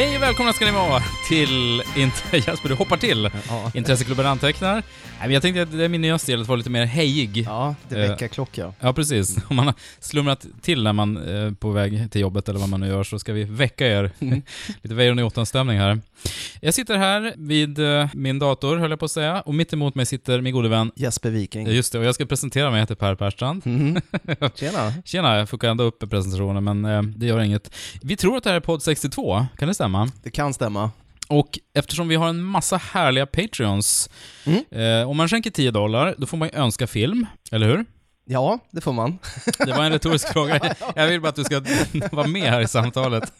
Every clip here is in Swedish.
Hej och välkomna ska ni vara till... Inte, Jesper, du hoppar till. Ja. Intresseklubben antecknar. Nej, men jag tänkte att det är min nya stil att vara lite mer hejig. Ja, det Eh, väcker klocka. Ja, precis. Om man har slumrat till när man är på väg till jobbet eller vad man nu gör så ska vi väcka er. Mm. Lite Weiron i åttan-stämning här. Jag sitter här vid eh, min dator, höll jag på att säga, och mitt emot mig sitter min gode vän. Jesper Viking. Just det, och jag ska presentera mig, jag heter Per Persstrand. Mhm. Tjena. Tjena, jag fuckade ändå upp presentationen, men eh, det gör inget. Vi tror att det här är podd 62, kan det stämma? Det kan stämma. Och eftersom vi har en massa härliga Patreons, Mm. eh, om man skänker 10 dollar, då får man ju önska film, eller hur? Ja, det får man. Det var en retorisk fråga. Jag vill bara att du ska vara med här i samtalet.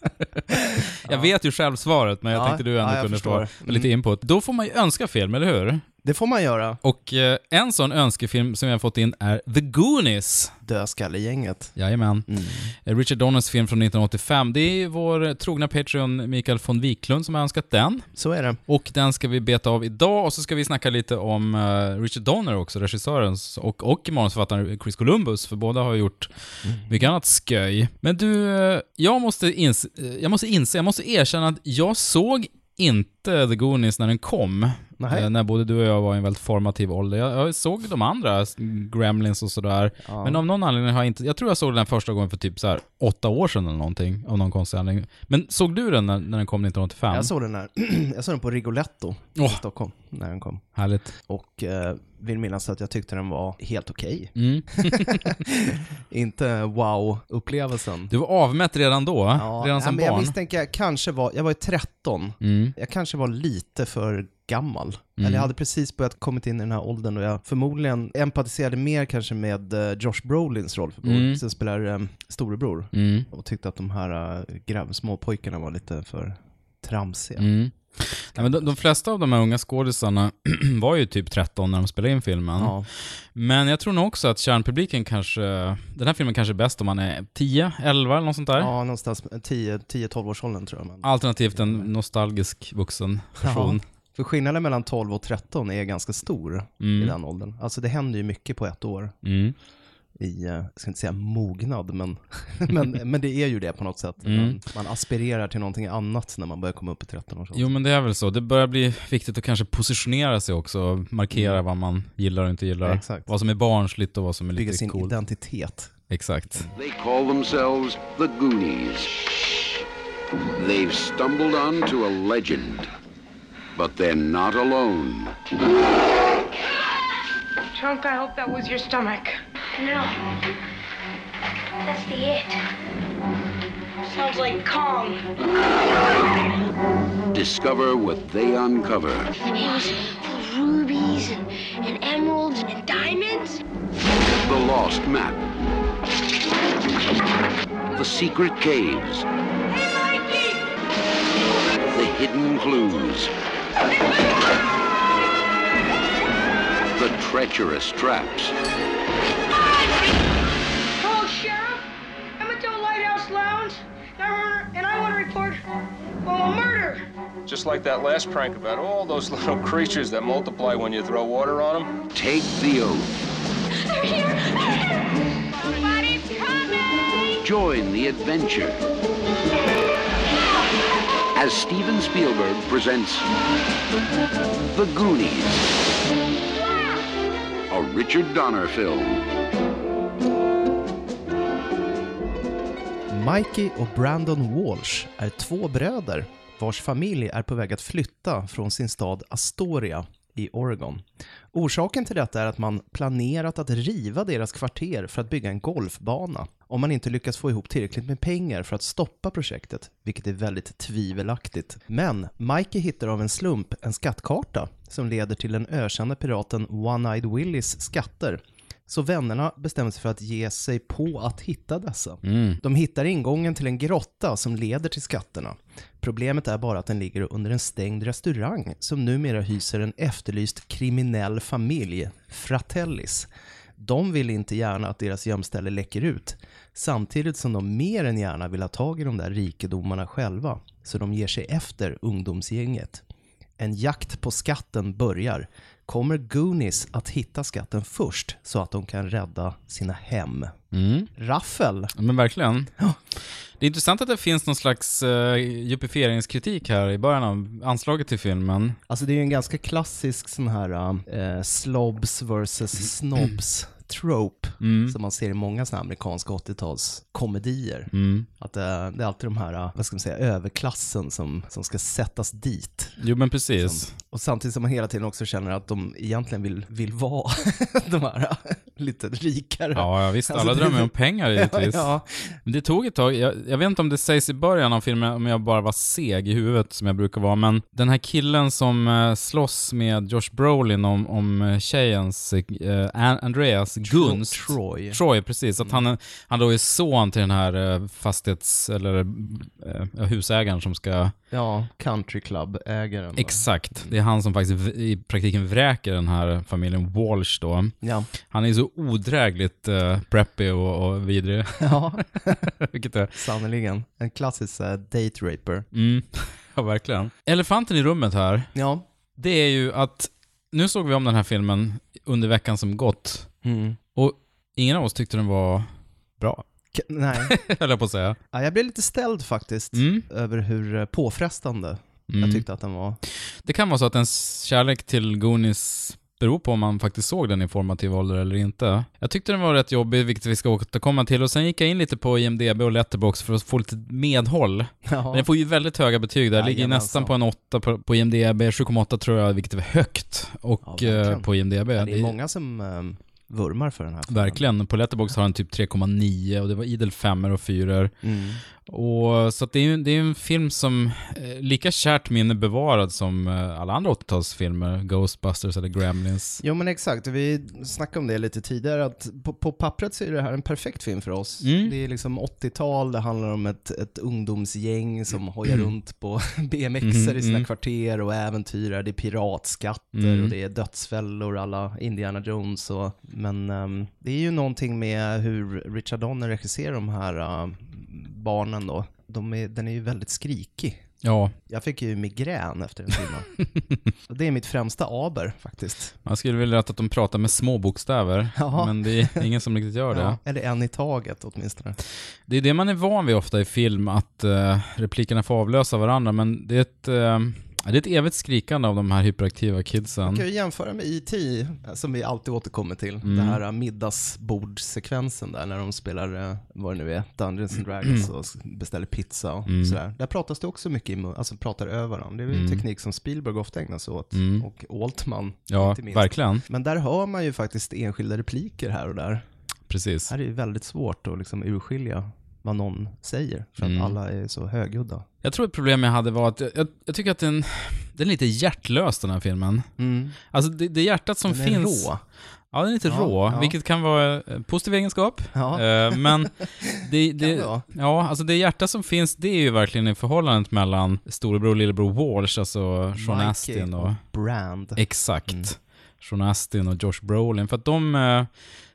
Jag vet ju själv svaret, men jag Ja, tänkte du ändå ja, kunde förstår. få lite Mm. input. Då får man ju önska film, eller hur? Det får man göra. Och eh, en sån önskefilm som jag har fått in är The Goonies. Dödskallegänget. Jajamän. Mm. Eh, Richard Donners film från 1985. Det är vår trogna Patreon Mikael von Wiklund som har önskat den. Så är det. Och den ska vi beta av idag och så ska vi snacka lite om eh, Richard Donner också, regissören, och, och manusförfattaren Chris Columbus, för båda har gjort mycket annat sköj. Men du, jag måste, inse, eh, jag måste inse, jag måste erkänna att jag såg inte The Goonies när den kom. Nej. Eh, När både du och jag var i en väldigt formativ ålder. Jag, jag såg de andra, Gremlins och sådär. Ja. Men av någon anledning har jag inte, jag tror jag såg den första gången för typ så här åtta år sedan eller någonting, av någon konstig anledning. Men såg du den när, när den kom 1985? Jag såg den här. jag såg den på Rigoletto i Åh. Stockholm när den kom. Härligt. Och eh, vill minnas att jag tyckte den var helt okej. Mm. Inte wow-upplevelsen. Du var avmätt redan då, redan ja, som men jag barn. misstänker jag kanske var, jag var ju 13. Mm. Jag kanske var lite för gammal. Mm. Eller jag hade precis börjat kommit in i den här åldern och jag förmodligen empatiserade mer kanske med eh, Josh Brolins roll för Mm. som spelar um, storebror. Mm. Och tyckte att de här uh, grav, små pojkarna var lite för tramsiga. Mm. Ja, men de, de flesta av de här unga skådisarna var ju typ 13 när de spelade in filmen. Ja. Men jag tror nog också att kärnpubliken kanske, den här filmen kanske är bäst om man är 10, 11 eller något sånt där. ja, någonstans 10-12 års åldern tror jag. Men. Alternativt en nostalgisk vuxen person. För skillnaden mellan 12 och 13 är ganska stor i Mm. den åldern. Alltså det händer ju mycket på ett år Mm. I, eh, jag ska inte säga mognad, men, men, men det är ju det på något sätt. Mm. Man, man aspirerar till någonting annat när man börjar komma upp i 13 års ålder. Jo men det är väl så. Det börjar bli viktigt att kanske positionera sig också, och markera Mm. vad man gillar och inte gillar. Exakt. Vad som är barnsligt och vad som är Bygga lite sin coolt. identitet. Exakt. They call themselves the Goonies. They've stumbled onto a legend. But they're not alone. Chunk, I hope that was your stomach. No. That's the it. Sounds like Kong. Discover what they uncover. It was full of rubies and, and emeralds and diamonds. The lost map. The secret caves. Hey, The hidden clues. The treacherous traps. Hello, Sheriff. I'm at the Lighthouse Lounge, and I wanna- and I want to report a murder. Just like that last prank about all those little creatures that multiply when you throw water on them. Take the oath. They're here! They're here! Somebody's coming! Join the adventure as Steven Spielberg presents The Goonies, a Richard Donner film. Mikey och Brandon Walsh är två bröder vars familj är på väg att flytta från sin stad Astoria i Oregon. Orsaken till detta är att man planerat att riva deras kvarter för att bygga en golfbana om man inte lyckas få ihop tillräckligt med pengar för att stoppa projektet, vilket är väldigt tvivelaktigt. Men Mikey hittar av en slump en skattkarta som leder till den ökända piraten One-Eyed Willys skatter så vännerna bestämmer sig för att ge sig på att hitta dessa. Mm. De hittar ingången till en grotta som leder till skatterna. Problemet är bara att den ligger under en stängd restaurang som numera hyser en efterlyst kriminell familj, Fratellis. De vill inte gärna att deras gömställe läcker ut, samtidigt som de mer än gärna vill ha tag i de där rikedomarna själva, så de ger sig efter ungdomsgänget. En jakt på skatten börjar. Kommer Goonies att hitta skatten först så att de kan rädda sina hem? Mm. Raffel. Ja, Men verkligen. Det är intressant att det finns någon slags uh, jupifieringskritik här i början av anslaget till filmen. Alltså det är ju en ganska klassisk sån här uh, slobs versus snobs trope Mm. som man ser i många här amerikanska 80-talskomedier. Mm. Att det, det är alltid de här, uh, vad ska man säga, överklassen som, som ska sättas dit. Jo men precis. Och samtidigt som man hela tiden också känner att de egentligen vill, vill vara de här uh, lite rikare. Ja, ja visst. Alltså, Alla det- drömmer om pengar givetvis. Ja, Men Det tog ett tag, jag, jag vet inte om det sägs i början av filmen, om jag bara var seg i huvudet som jag brukar vara, men den här killen som slåss med Josh Brolin om, om eh, tjejens, uh, Andreas gunst. Troy. Troy, precis. Att han, han då är son till den här eh, fastighets, eller eh, husägaren som ska... Ja, country club-ägaren. Exakt. Det är han som faktiskt i praktiken vräker den här familjen Walsh då. Ja. Han är så odrägligt uh, preppy och, och vidrig. ja, Vilket är... sannerligen. En klassisk uh, date raper. Mm, ja verkligen. Elefanten i rummet här, Ja. det är ju att nu såg vi om den här filmen under veckan som gått Mm. och ingen av oss tyckte den var bra, K- nej, höll jag på att säga. ja, jag blev lite ställd faktiskt Mm. över hur eh, påfrestande Mm. jag tyckte att den var. Det kan vara så att ens kärlek till Goonies beror på om man faktiskt såg den i formativ ålder eller inte. Jag tyckte den var rätt jobbig, vilket vi ska återkomma till. Och sen gick jag in lite på IMDB och Letterbox för att få lite medhåll. Men Ja. den får ju väldigt höga betyg där. Ligger Jajamensan. nästan på en 8 på, på IMDB, 7,8 tror jag, vilket är högt. Och Ja, eh, på IMDB. Ja, det är många som um, vurmar för den här filmen. Verkligen. På Letterbox har den typ 3,9 och det var idel femmor och fyror. Mm. Och så det är det är en film som eh, lika kärt minne bevarad som eh, alla andra 80-talsfilmer, Ghostbusters eller Gremlins. Jo men exakt, vi snackade om det lite tidigare, att på, på pappret så är det här en perfekt film för oss. Mm. Det är liksom 80-tal, det handlar om ett, ett ungdomsgäng som hojar runt på BMXer i sina Mm. kvarter och äventyrar, det är piratskatter Mm. och det är dödsfällor alla Indiana Jones och, men ehm, det är ju någonting med hur Richard Donner regisserar de här uh, barnen då. De är, den är ju väldigt skrikig. Ja, Jag fick ju migrän efter den filmen. Och det är mitt främsta aber faktiskt. man skulle vilja att de pratar med små bokstäver, Ja. men det är ingen som riktigt gör det. Ja, eller en i taget åtminstone. Det är det man är van vid ofta i film, att eh, replikerna får avlösa varandra, men det är ett, eh, det är ett evigt skrikande av de här hyperaktiva kidsen. Man kan ju jämföra med E.T. som vi alltid återkommer till. Mm. Den här middagsbordsekvensen där när de spelar, eh, vad det nu är, Dungeons and Dragons och s- beställer pizza och Mm. sådär. Där pratas det också mycket i alltså pratar över varandra. Det är ju en Mm. teknik som Spielberg ofta ägnar sig åt Mm. och Altman Ja, inte minst. verkligen. Men där hör man ju faktiskt enskilda repliker här och där. Precis. Här är det väldigt svårt att liksom urskilja vad någon säger, för att Mm. alla är så högljudda. Jag tror ett problem jag hade var att jag, jag, jag tycker att den, den är lite hjärtlös den här filmen. Alltså det, det hjärtat som Den är finns... rå. Ja, den är lite Ja, rå, ja. vilket kan vara en positiv egenskap. Ja. Eh, men det, det, det ja, alltså det hjärta som finns, det är ju verkligen i förhållandet mellan storebror och lillebror Walsh, alltså Sean Astin och... och Brand. Exakt. Mm. Sean Astin och Josh Brolin. För att de, eh,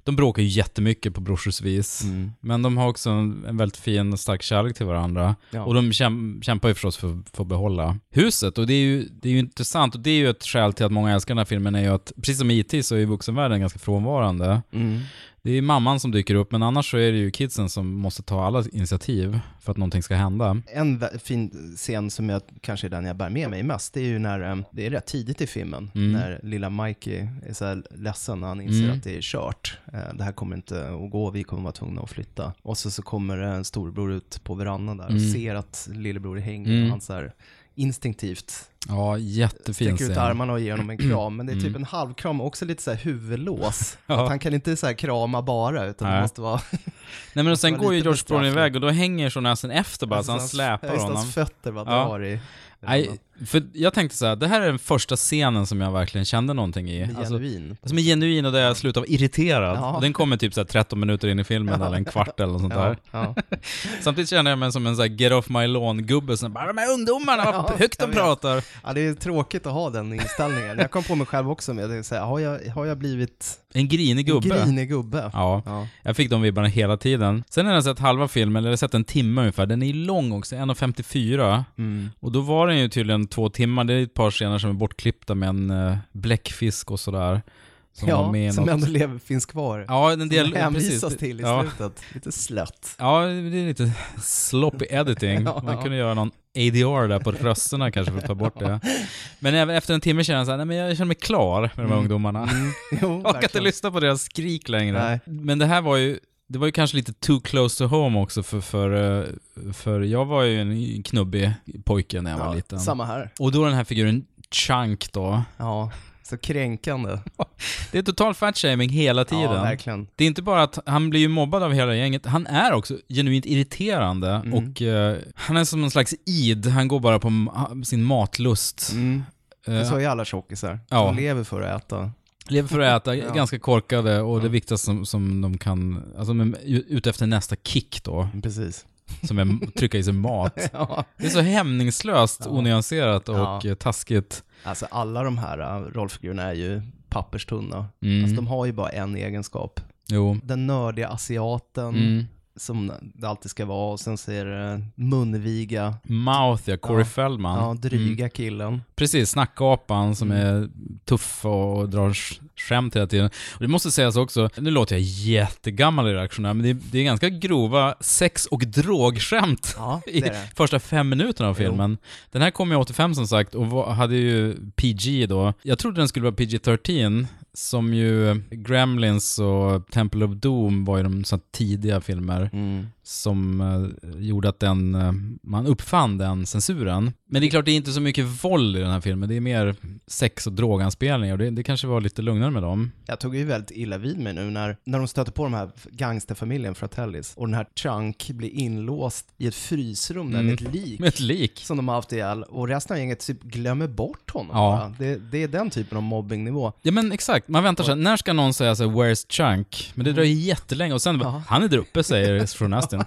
de bråkar ju jättemycket på brorsorsvis. Mm. Men de har också en, en väldigt fin och stark kärlek till varandra. Ja. Och de käm, kämpar ju förstås för, för att behålla huset. Och det är, ju, det är ju intressant. Och det är ju ett skäl till att många älskar den här filmen är ju att, precis som IT så är ju vuxenvärlden ganska frånvarande. Mm. Det är mamman som dyker upp, men annars så är det ju kidsen som måste ta alla initiativ för att någonting ska hända. En fin scen som jag kanske är den jag bär med mig mest, det är ju när, eh, det är rätt tidigt i filmen, Mm. när lilla Mikey är så här ledsen när han inser Mm. att det är kört. Eh, Det här kommer inte att gå, vi kommer vara tvungna att flytta. Och så, så kommer en storbror ut på verandan där och Mm. ser att lillebror är hängig Mm. och han så här instinktivt Ja, jättefin sträcker ut armarna och ger honom en kram, men det är typ Mm. en halvkram och också lite så här huvudlås. Ja. Att han kan inte så här krama bara, utan det Nej. måste vara... Nej men och sen Det går ju George Brolin iväg och då hänger Sean Astin efter bara, så han släpar just honom. Hans fötter bara drar i... Nej, för jag tänkte så här, det här är den första scenen som jag verkligen kände någonting i. Alltså, genuin. som är genuin och där jag slutar vara irriterad. Ja. Den kommer typ så här 13 minuter in i filmen eller en kvart eller något sånt Ja, där. ja. Samtidigt känner jag mig som en så här get off my lawn-gubbe som bara ”de här ungdomarna, vad Ja, högt de pratar”. Ja, det är tråkigt att ha den inställningen. Jag kom på mig själv också med att säga, har jag, har jag blivit En grinig en gubbe. grinig gubbe? Ja, Ja. jag fick de vibbarna hela tiden. Sen har jag sett halva filmen, eller sett en timme ungefär. Den är lång också, 1.54. Mm. Och då var den ju tydligen två timmar. Det är ett par scener som är bortklippta med en uh, bläckfisk och sådär. Som Ja, som något- ändå lever, finns kvar. Ja, en del... som hänvisas precis. till i ja. slutet. Lite slött. Ja, det är lite sloppy editing. Ja, Man kunde göra någon ADR där på rösterna kanske för att ta bort det. Men efter en timme känner jag så här, nej men jag känner mig klar med de här Mm. ungdomarna. Mm. Jo, Jag orkar inte lyssna på deras skrik längre. Nej. Men det här var ju, det var ju kanske lite too close to home också för, för, eh, för jag var ju en knubbig pojke när jag var Ja, liten. Samma här. Och då den här figuren Chunk då. Ja, så kränkande. Det är total fatshaming hela tiden. Ja, verkligen. Det är inte bara att han blir ju mobbad av hela gänget, han är också genuint irriterande Mm. och eh, han är som någon slags id, han går bara på sin matlust. Mm. Eh, Det sa ju alla tjockisar. Ja. De lever för att äta. Lever för att äta, Ja. ganska korkade och det Ja. viktigaste som, som de kan, alltså de är ute efter nästa kick då, Precis. som är att trycka i sig mat. Ja. Det är så hämningslöst, Ja. onyanserat och Ja. taskigt. Alltså alla de här äh, rollfigurerna är ju papperstunna. Mm. Alltså de har ju bara en egenskap. Jo. Den nördiga asiaten, Mm. Som det alltid ska vara, och sen så är det munviga, Mouth, ja, Corey Ja. Feldman. ja, Mm. dryga killen. Precis, snackapan som Mm. är tuff och drar sk- skämt hela tiden. Och det måste sägas också, nu låter jag jättegammal i reaktionen här, men det är, det är ganska grova sex och drogskämt Ja, i första fem minuterna av filmen. Den här kom ju 85 som sagt och hade ju PG då. Jag trodde den skulle vara PG-13, som ju Gremlins och Temple of Doom var ju de så tidiga filmer Mm. som eh, gjorde att den, eh, man uppfann den censuren. Men det är klart, det är inte så mycket våld i den här filmen. Det är mer sex och droganspelningar och det, det kanske var lite lugnare med dem. Jag tog ju väldigt illa vid mig nu när, när de stöter på de här gangsterfamiljen Fratellis och den här Chunk blir inlåst i ett frysrum där Mm. med ett lik Med ett lik. som de har haft ihjäl och resten av gänget typ glömmer bort honom Ja. Det, det är den typen av mobbingnivå. Ja men exakt, man väntar sig, när ska någon säga så här, “Where's Chunk?” Men det dröjer jättelänge och sen, Ja. han är där uppe säger Sean Astin.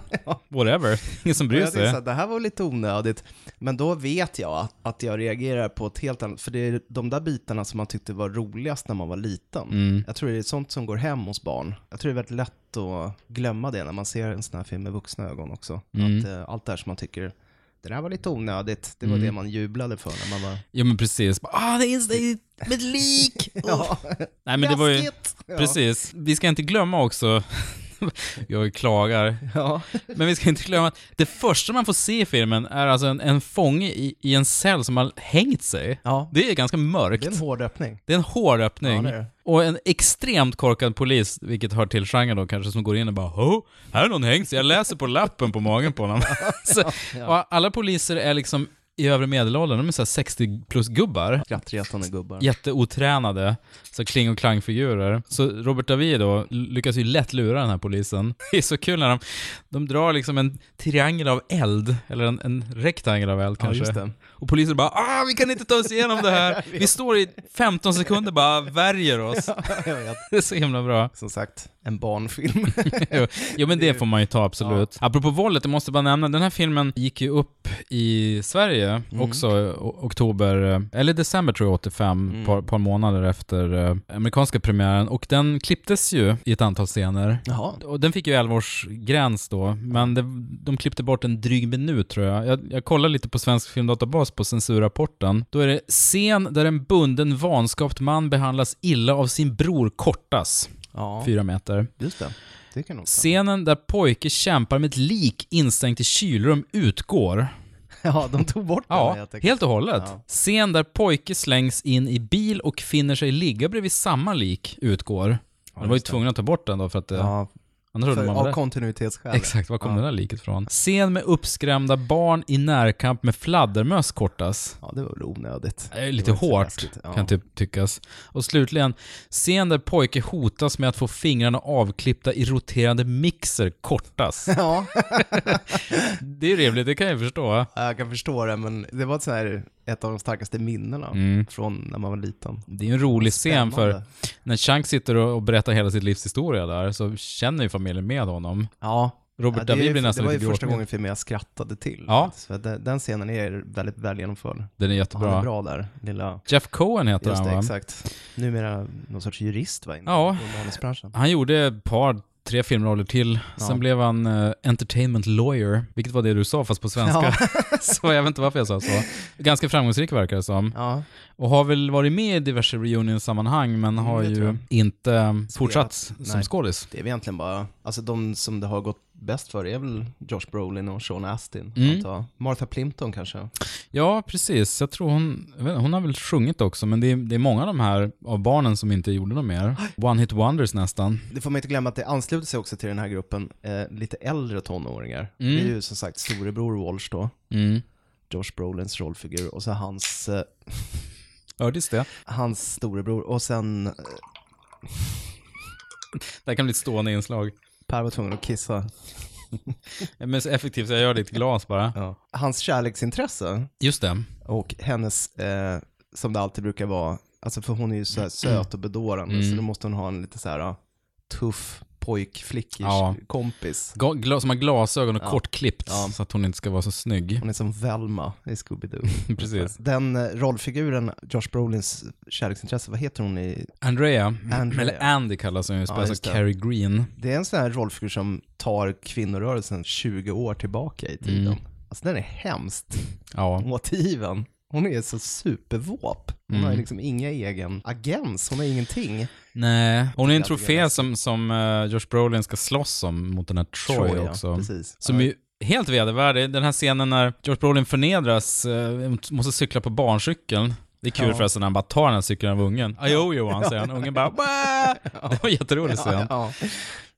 Whatever, ingen som bryr sig. det här var lite onödigt, men då vet jag att, jag reagerar på ett helt annat, för det är de där bitarna som man tyckte var roligast när man var liten. Mm. Jag tror det är sånt som går hem hos barn. Jag tror det är väldigt lätt att glömma det när man ser en sån här film med vuxna ögon också. Mm. Att eh, allt det här som man tycker, det där var lite onödigt, det var Mm. det man jublade för när man var... Ja men precis, ah det är det är med ett lik! Ja, Nej men det var ju, precis. Vi ska inte glömma också, jag klagar, Ja. Men vi ska inte glömma att det första man får se i filmen är alltså en, en fånge i, i en cell som har hängt sig. ja, Det är ganska mörkt. det är en hård öppning. Det är en hård öppning. Ja, det är det. Och en extremt korkad polis, vilket hör till genren då kanske, som går in och bara Hå, här är någon hängt sig. Jag läser på lappen på magen på honom. så, alla poliser är liksom i övre medelåldern, de är så här 60 plus gubbar. Skrattretande gubbar. Jätteotränade, så kling och klangfigurer. Så Robert David då lyckas ju lätt lura den här polisen. Det är så kul när de, de drar liksom en triangel av eld, eller en, en rektangel av eld Ja, kanske. det. Och polisen bara ah, vi kan inte ta oss igenom det här. Vi står i 15 sekunder bara värjer oss. Vet. Det är så himla bra. Som sagt, en barnfilm. Jo, jo men det får man ju ta absolut. Apropå våldet, jag måste bara nämna, den här filmen gick ju upp i Sverige Mm. också oktober, eller december tror jag, 85, Mm. par, par månader efter eh, amerikanska premiären. Och den klipptes ju i ett antal scener. Jaha. Och den fick ju 11 års gräns då, men det, de klippte bort en dryg minut tror jag. jag. Jag kollade lite på Svensk Filmdatabas på censurrapporten. Då är det scen där en bunden vanskapt man behandlas illa av sin bror kortas, Ja, fyra meter. just det. Det kan nog. Scenen där pojke kämpar med ett lik instängt i kylrum utgår. Ja, de tog bort den Ja, helt och hållet. Ja. Scen där pojke slängs in i bil och finner sig ligga bredvid samma lik utgår. Ja, de var ju det. tvungna att ta bort den då för att... eh, Ja, annars för, man av det. kontinuitetsskäl. Exakt, var kom Ja. det där liket ifrån? Scen med uppskrämda barn i närkamp med fladdermöss kortas. Ja, det var väl onödigt. Det är lite så hårt. Ja. kan typ tyckas. Och slutligen, scen där pojke hotas med att få fingrarna avklippta i roterande mixer kortas. Ja, Det är rimligt, det kan jag förstå. jag kan förstå det, men det var ett, så här, ett av de starkaste minnena Mm. från när man var liten. Det är ju en rolig scen för när Chunk sitter och och berättar hela sitt livs historia där så känner ju familjen med honom. Ja, Robert Ja, David blir nästan det var ju lite första gången filmen jag skrattade till. Ja. För den, scenen är väldigt väl genomförd. Den är Han är jättebra. bra där, lilla... Jeff Cohen heter Just han det, va? exakt. Numera någon sorts jurist va, inom Ja. Han gjorde ett par, tre filmroller till. Sen Ja. blev han eh, entertainment lawyer, vilket var det du sa fast på svenska. så jag vet inte varför jag sa så. Ganska framgångsrik verkar det som. Ja, Och har väl varit med i diverse reunion-sammanhang men har det tror ju inte eh, fortsatt som skådis. det är väl egentligen bara, alltså de som det har gått bäst för är väl Josh Brolin och Sean Astin, Mm. antar jag. Martha Plimpton kanske? Ja, precis. Jag tror hon, jag vet, inte, hon har väl sjungit också, men det är, det är många av de här av barnen som inte gjorde något mer. One hit wonders nästan. Det får man inte glömma att det ansluter sig också till den här gruppen eh, lite äldre tonåringar. Mm. Det är ju som sagt storebror Walsh då, Mm. Josh Brolins rollfigur, och så hans, eh, just det. hans storebror, och sen eh, Det här kan bli ett stående inslag. Per var tvungen att kissa. Men så effektivt så jag gör det i ett glas bara. Ja. Hans kärleksintresse Just det. och hennes, eh, som det alltid brukar vara, alltså för hon är ju så här söt och bedårande, Mm. så då måste hon ha en lite så här ah, tuff pojkflickish Ja. kompis. Gla- som har glasögon och Ja. kortklippt Ja. så att hon inte ska vara så snygg. Hon är som Velma i Scooby-Doo. Precis. Den eh, rollfiguren, Josh Brolins kärleksintresse, vad heter hon i Andrea, Andrea. eller Andy kallas hon ju, spelas av. Carrie Green. Det är en sån här rollfigur som tar kvinnorörelsen 20 år tillbaka i tiden. Mm. Alltså den är hemskt. Ja. Motiven. Hon är så supervåp. Hon har ju Mm. liksom inga egen agens, hon har ingenting. Nej, hon är en trofé som, som uh, Josh Brolin ska slåss om mot den här Troy, ja, också. Precis. Som Ja, är helt vedervärdig. Den här scenen när George Brolin förnedras, eh, måste cykla på barncykeln. Det är kul Ja. förresten när han bara tar den här cykeln av ungen. You one, säger han. Ungen bara Bäh! Det var jätteroligt scen. ja,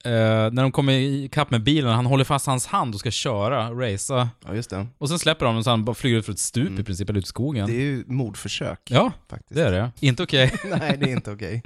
Eh, när de kommer ikapp med bilen, han håller fast hans hand och ska köra, racea. ja, just det. Och sen släpper de och så han bara flyger ut för ett stup i princip, eller ut i skogen. Mm. Det är ju mordförsök. Ja, faktiskt. det är det. Inte okej. Nej, det är inte okej.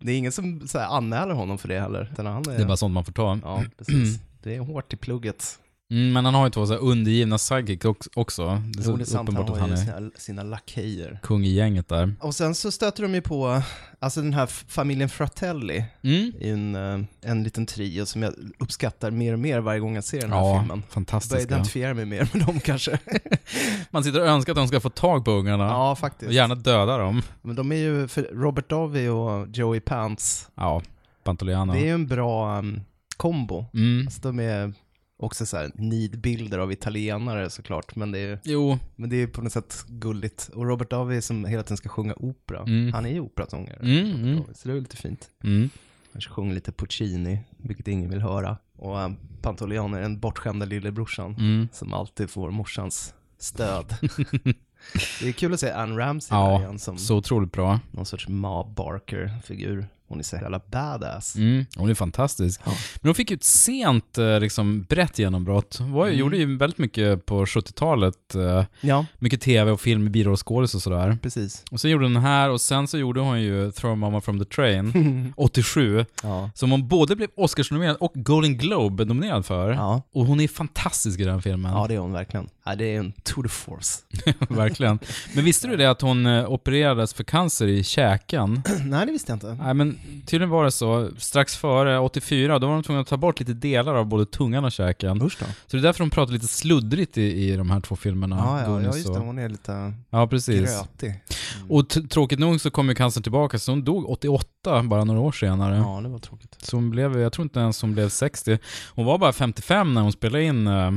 Det är ingen som så här, anmäler honom för det heller. Han är, Det är bara sånt man får ta. Ja, precis. Det är hårt i plugget. Mm, men han har ju två så här undergivna sidekicks också. Det är så Jo, det är sant. Han uppenbart att har han ju är sina, sina lakejer. kung i gänget där. Och sen så stöter de ju på, alltså den här familjen Fratelli, Mm. ju en, eh, en liten trio som jag uppskattar mer och mer varje gång jag ser den här Ja, filmen. Börjar fantastiska. identifiera mig mer med dem kanske. Man sitter och önskar att de ska få tag på ungarna. ja, faktiskt. Och gärna döda dem. Men de är ju, för Robert Davi och Joey Pants, Ja, Pantoliano. det är ju en bra um, kombo. Mm. Alltså de är också så här nidbilder av italienare såklart, men det är Jo, men det är på något sätt gulligt. Och Robert Davi som hela tiden ska sjunga opera, Mm. han är ju operasångare. Mm, mm. Så det är lite fint. mm. Kanske sjunger lite Puccini, vilket ingen vill höra. Och um, Pantoliano är den bortskämda lillebrorsan Mm. som alltid får morsans stöd. det är kul att se Anne Ramsey Ja, igen som så otroligt bra. någon sorts Ma Barker-figur. Hon är så jävla badass. Mm. Hon är fantastisk. Ja. Men hon fick ju ett sent eh, liksom, brett genombrott. Hon var, Mm. gjorde ju väldigt mycket på 70-talet. eh, Ja, Mycket tv och film birollskådis och sådär. precis. Och så gjorde hon den här och sen så gjorde hon ju Throw Mama from the Train, 87. Ja. Som hon både blev Oscarsnominerad och Golden Globe-nominerad för. Ja. Och hon är fantastisk i den filmen. ja, det är hon verkligen. Ja, det är en tour de force. Verkligen. Men visste du det att hon eh, opererades för cancer i käken? Nej, det visste jag inte. Nej men tydligen var det så, strax före 84, då var de tvungna att ta bort lite delar av både tungan och käken. Usch då. Så det är därför de pratar lite sluddrigt i, i de här två filmerna. Ja, ja, Goonies ja just det. och- Hon är lite Ja, precis. grötig. Och t- tråkigt nog så kom ju cancern tillbaka, så hon dog 88, bara några år senare. Ja, det var tråkigt. Så hon blev, jag tror inte ens hon blev 60. Hon var bara 55 när hon spelade in uh,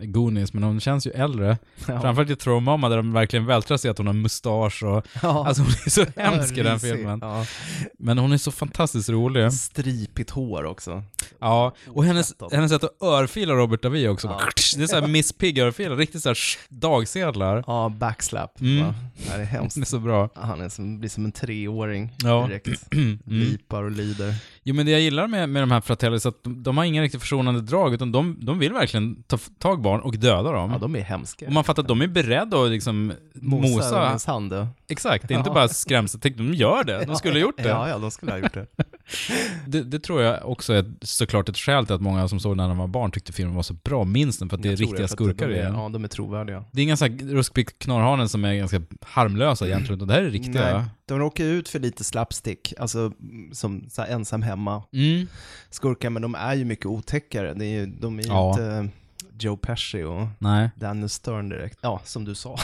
Goonies, men hon känns ju äldre. Ja. Framförallt i Throw Mama där de verkligen vältrar sig att hon har mustasch och... Ja. Alltså hon är så hemsk i den filmen. Ja. Men hon är så fantastiskt rolig. Stripigt hår också. Ja, och hennes, hennes sätt att örfila Robert Davi också. Ja. Det är såhär Miss Pigg-örfil, riktigt såhär dagsedlar. Ja, backslap. Mm. Va? Ja, det är hemskt. Det är så bra. Han är som, blir som en treåring Ja. direkt. Mm. Lipar och lider. Jo men det jag gillar med, med de här Fratellis är att de, de har inga riktigt försonande drag, utan de, de vill verkligen ta tag barn och döda dem. Ja, de är hemska. Och man fattar att de är beredda att liksom Mosa, mosa. hennes hand. Exakt, det är inte bara skrämseltänk, de gör det. De skulle ha gjort det. Ja, ja, de skulle ha gjort det. det. Det tror jag också är såklart ett skäl till att många som såg den när de var barn tyckte filmen var så bra, minst den för att det är riktiga att skurkar i den. Ja, de är trovärdiga. Det är inga så här ruskpick knorrhanen som är ganska harmlösa egentligen, utan det här är riktiga. Nej, de råkar ut för lite slapstick, alltså som så här ensam klämma Mm. skurkar, men de är ju mycket otäckare. Det är ju, de är ju Ja. inte Joe Pesci och Nej. Daniel Stern direkt. Ja, som du sa.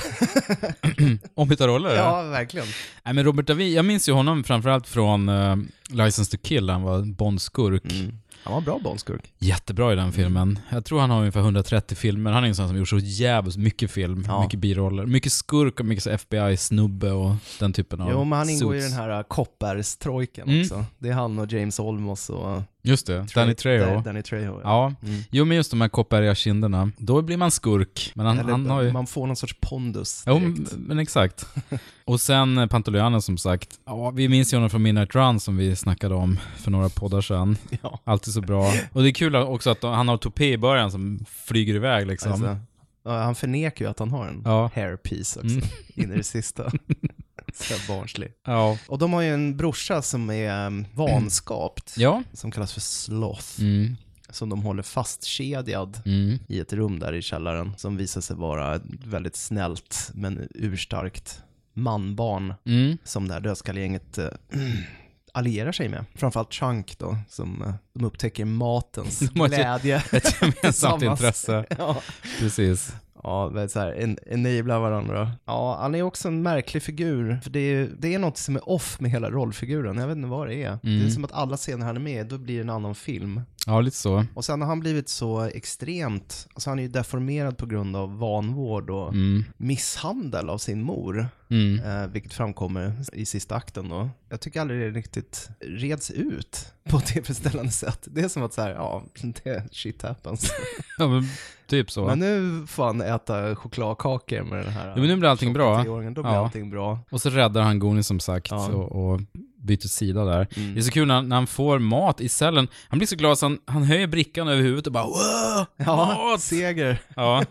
Ombytta roller? ja, verkligen. Nej men Robert Davi, jag minns ju honom framförallt från uh, License to Kill, han var Bond-skurk. Mm. Han var bra Bondskurk. Jättebra i den filmen. Jag tror han har ungefär 130 filmer. Han är en sån som gjort så jävligt mycket film, Ja. mycket biroller. Mycket skurk och mycket FBI-snubbe och den typen av Jo, men han ingår i suits. den här uh, Koppers-trojken Mm. också. Det är han och James Olmos och... Just det, Danny Trejo. Danny Trejo, ja. Ja, Mm. jo men just de här koppäriga kinderna. Då blir man skurk. Men han, Eller han har ju... man får någon sorts pondus Jo, direkt. men exakt. Och sen eh, Pantoliano som sagt. Ja, vi minns ju honom från Midnight Run som vi snackade om för några poddar sedan. Ja. Alltid så bra. Och det är kul också att han har tupé i början som flyger iväg liksom. Alltså, han förnekar ju att han har en Ja. hairpiece också, Mm. in i det sista. Så barnslig. Ja. Och de har ju en brorsa som är um, vanskapt, Ja. som kallas för sloth, Mm. som de håller fastkedjad Mm. i ett rum där i källaren, som visar sig vara ett väldigt snällt men urstarkt manbarn Mm. som det här dödskallegänget äh, allierar sig med. Framförallt Chunk då, som äh, de upptäcker matens glädje. Ett gemensamt intresse. ja. Precis. Ja, så här, en, enablar varandra. Ja, han är också en märklig figur. För det är, det är något som är off med hela rollfiguren. Jag vet inte vad det är. Det är Mm. som att alla scener han är med då blir det en annan film. Ja, lite så. Och sen har han blivit så extremt, alltså han är ju deformerad på grund av vanvård och Mm. misshandel av sin mor. Mm. Eh, vilket framkommer i sista akten då. Jag tycker aldrig det riktigt reds ut på ett tillfredsställande sätt. Det är som att så här, ja, det shit happens. Ja, men typ så. Men nu får han äta chokladkakor med den här Ja, men nu blir allting bra. 23-åringen. Då blir Ja. allting bra. Och så räddar han Goonie som sagt Ja. och, och byter sida där. Mm. Det är så kul när, när han får mat i cellen. Han blir så glad så han, han höjer brickan över huvudet och bara wow! Ja, Mat! seger. Ja,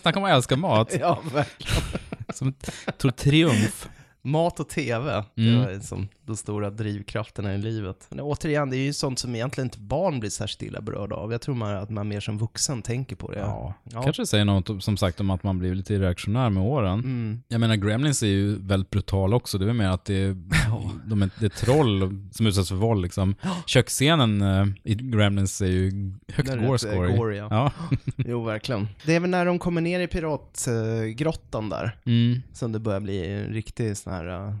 snacka om att älska mat. Ja, verkligen. Som tror, triumf. Mat och tv, det Mm. var som de stora drivkrafterna i livet. Men återigen, det är ju sånt som egentligen inte barn blir särskilt illa berörda av. Jag tror man, att man mer som vuxen tänker på det. Ja. Ja. Kanske säger något som sagt om att man blir lite reaktionär med åren. Mm. Jag menar, Gremlins är ju väldigt brutal också. Det är väl mer att det är, de är, det är troll som utsätts för våld liksom. Köksscenen eh, i Gremlins är ju högt det gore eh, ja. ja. Jo, verkligen. Det är väl när de kommer ner i piratgrottan där, Mm. som det börjar bli en riktig sån här uh,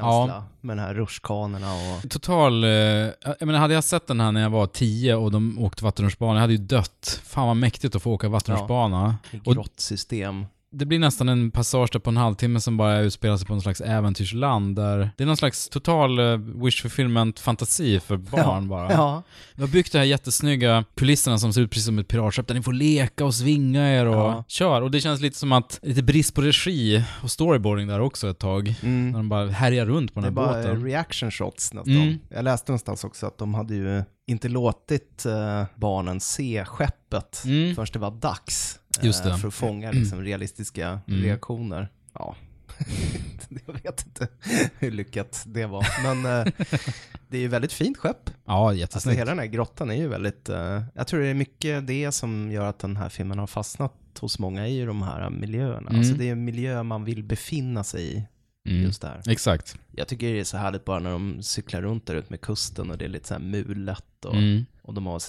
åkturskänsla Ja. med de här rutschkanorna och... Total, eh, jag menar hade jag sett den här när jag var 10 och de åkte vattenrutschbana, jag hade ju dött. Fan vad mäktigt att få åka vattenrutschbana. Och- grottsystem. Det blir nästan en passage där på en halvtimme som bara utspelar sig på någon slags äventyrsland där det är någon slags total uh, wish fulfillment fantasi för barn bara. Ja, Vi har byggt de här jättesnygga kulisserna som ser ut precis som ett piratskepp där ni får leka och svinga er och Ja. kör. Och det känns lite som att, lite brist på regi och storyboarding där också ett tag. När mm. de bara härjar runt på det är den här bara båten. reaction shots nästan. Mm. Jag läste någonstans också att de hade ju inte låtit eh, barnen se skeppet Mm. förrän det var dags. Eh, Just det. För att fånga liksom, realistiska Mm. reaktioner. Ja. jag vet inte hur lyckat det var. Men eh, det är ju väldigt fint skepp. Ja, Alltså jättesnyggt. hela den här grottan är ju väldigt, eh, jag tror det är mycket det som gör att den här filmen har fastnat hos många i de här miljöerna. Mm. Alltså det är en miljö man vill befinna sig i, Mm. just där. Exakt. Jag tycker det är så härligt bara när de cyklar runt där ute med kusten och det är lite så här mulet och, Mm. och de har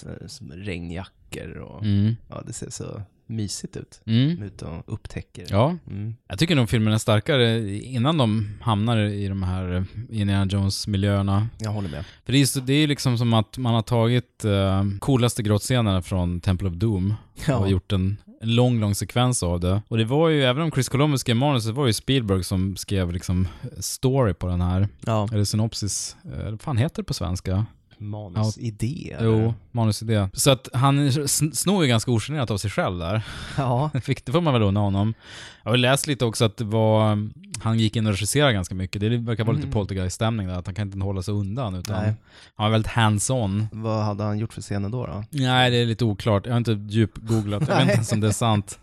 regnjackor och Mm. ja, det ser så mysigt ut. Mm. Ute och upptäcker. Ja, Mm. jag tycker nog filmen är starkare innan de hamnar i de här Indiana Jones-miljöerna. Jag håller med. För det är, det är liksom som att man har tagit uh, coolaste grottscenerna från Temple of Doom Ja. och gjort en, en lång, lång sekvens av det. Och det var ju, även om Chris Columbus skrev manus, det var ju Spielberg som skrev liksom story på den här. Ja, Eller synopsis. Eh, vad fan heter det på svenska? Manusidé. Jo, manusidé. Så att han sn- snor ju ganska ogenerat av sig själv där. Ja, Fick, det får man väl unna honom. Jag har läst lite också att var, han gick in och regisserade ganska mycket. Det verkar vara lite Mm. poltergeist-stämning där, att han kan inte hålla sig undan utan Nej. han var väldigt hands-on. vad hade han gjort för scener då? då? Nej, det är lite oklart. Jag har inte djupgooglat. Jag vet inte ens om det är sant.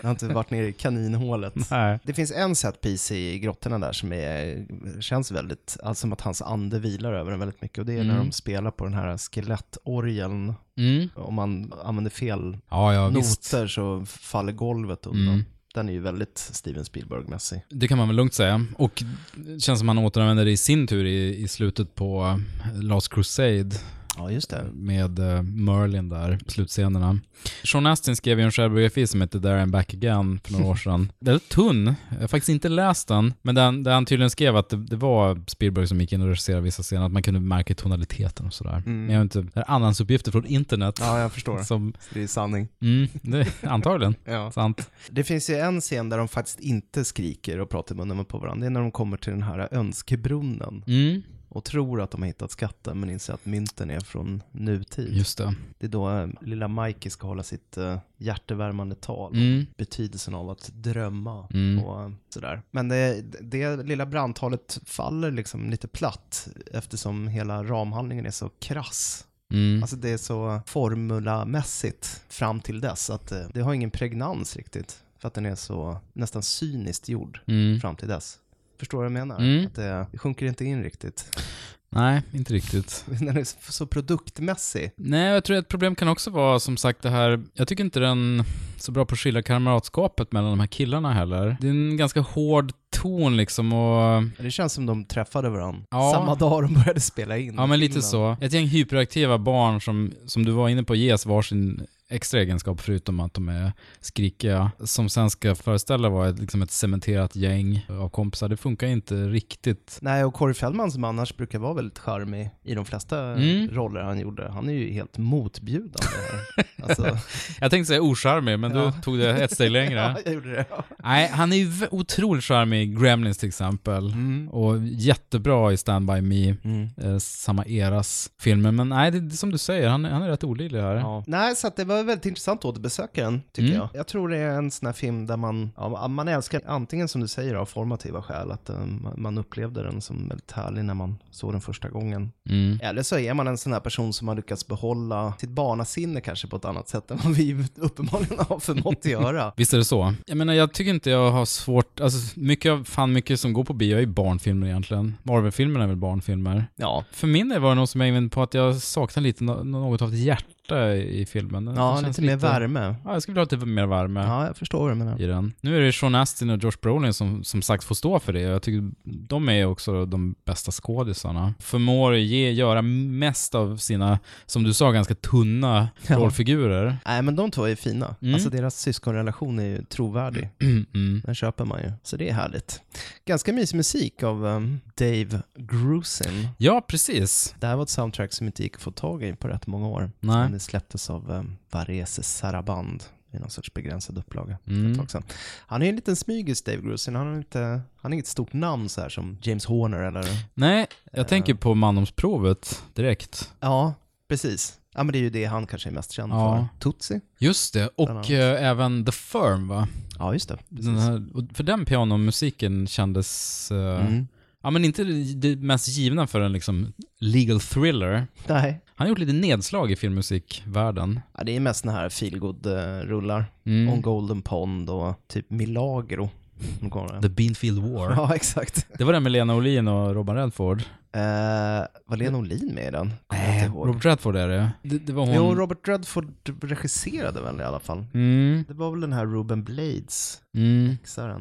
Jag har inte varit nere i kaninhålet. Nej. Det finns en set piece i grottorna där som är, känns väldigt, alltså som att hans ande vilar över den väldigt mycket. Och det är när Mm. de spelar på den här skelettorgeln. Mm. Om man använder fel Ja, ja visst. noter så faller golvet undan. Mm. Den är ju väldigt Steven Spielberg-mässig. Det kan man väl lugnt säga. Och det känns som han återanvänder det i sin tur i, i slutet på eh, Last Crusade Ja, just det. med eh, Merlin där, slutscenerna. Sean Astin skrev ju en självbiografi som heter There I'm Back Again för några år sedan. Väldigt tunn, jag har faktiskt inte läst den, men den, där han tydligen skrev att det, det var Spielberg som gick in och regisserade vissa scener, att man kunde märka tonaliteten och sådär. Men jag vet inte, det är andrahandsuppgifter från internet. Ja, jag förstår. Som, Det är sanning. mm, det, antagligen. Ja. Sant. Det finns ju en scen där de faktiskt inte skriker och pratar i munnen på varandra. Det är när de kommer till den här önskebrunnen Mm, och tror att de har hittat skatten men inser att mynten är från nutid. just det. Det är då eh, lilla Mikey ska hålla sitt eh, hjärtevärmande tal. Mm. Betydelsen av att drömma Mm. och eh, sådär. Men det, det lilla brandtalet faller liksom lite platt eftersom hela ramhandlingen är så krass. Mm. Alltså det är så formulamässigt fram till dess att det har ingen pregnans riktigt. För att den är så nästan cyniskt gjord Mm. fram till dess. Förstår vad jag menar? Mm. Att det, det sjunker inte in riktigt. Nej, inte riktigt. Den är så- produktmässig. Nej, jag tror att ett problem kan också vara som sagt det här, jag tycker inte den så bra på att skilja kamratskapet mellan de här killarna heller. Det är en ganska hård ton liksom och... Det känns som de träffade varandra Ja. samma dag de började spela in. Ja, men lite så. Ett gäng hyperaktiva barn som, som du var inne på ges varsin extra egenskap förutom att de är skrikiga, som sen ska föreställa vara ett, liksom ett cementerat gäng av kompisar. Det funkar inte riktigt. Nej, och Corey Feldman som annars brukar vara väldigt charmig i de flesta Mm. roller han gjorde, han är ju helt motbjudande. Alltså, Jag tänkte säga ocharmig, men Ja. du tog det ett steg längre. ja, jag gjorde det. Nej, han är ju otroligt charmig i Gremlins till exempel. Mm. Och jättebra i Stand By Me, Mm. eh, samma eras filmer. Men nej, det, det är som du säger, han, är- han är rätt olidlig här. Ja. Nej, så det var väldigt intressant att återbesöka den, tycker Mm. jag. Jag tror det är en sån här film där man, ja, man älskar, antingen som du säger av formativa skäl, att eh, man- upplevde den som väldigt härlig när man såg den första gången. Mm. Eller så är man en sån här person som har lyckats behålla sitt barnasinne kanske på ett annat sätt än vad vi uppenbarligen har förmått göra. Visst är det så? Jag menar, jag tycker inte jag har svårt, alltså mycket, av- fan mycket som går på bio är ju barnfilmer egentligen. Marvel-filmerna är väl barnfilmer. Ja, För min del var det nog som jag inne på att jag saknar lite no- något av ett hjärta i filmen. Ja lite mer värme. Ja, jag skulle vilja ha lite mer värme. Ja, jag förstår vad du menar. i den. Nu är det Sean Astin och Josh Brolin som, som sagt får stå för det. Jag tycker de är också de bästa skådisarna. Förmår ge, göra mest av sina, som du sa, ganska tunna Ja. rollfigurer. Nej, men de två är fina. Mm. Alltså deras syskonrelation är ju trovärdig. Mm. Den köper man ju. Så det är härligt. Ganska mysig musik av um, Dave Grusin. Ja, precis. Det här var ett soundtrack som inte gick att få tag i på rätt många år. Nej. Det släpptes av um, Varese Saraband i någon sorts begränsad upplaga för Mm. ett tag sedan. Han är en liten smygis, Dave Grusin. Han har, inte, han har inget stort namn så här som James Horner eller... Nej, jag Eh. tänker på Mandomsprovet direkt. Ja, precis. Ja, men det är ju det han kanske är mest känd Ja. för. Tootsie. Just det, och eh, även The Firm va? Ja, just det. Den här, för den pianomusiken kändes... eh, Mm. Ja men inte det mest givna för en liksom legal thriller. Nej. Han har gjort lite nedslag i filmmusikvärlden. Ja, det är mest såna här feelgood-rullar. Mm. On Golden Pond och typ Milagro. The. Beanfield War. Ja, exakt. Det var den med Lena Olin och Robin Redford. Eh, var Lena Olin med i den? Inte ihåg. Robert Redford är det. Det, det var hon... Jo, Robert Redford regisserade väl i alla fall. Mm, Det var väl den här Ruben Blades, mm.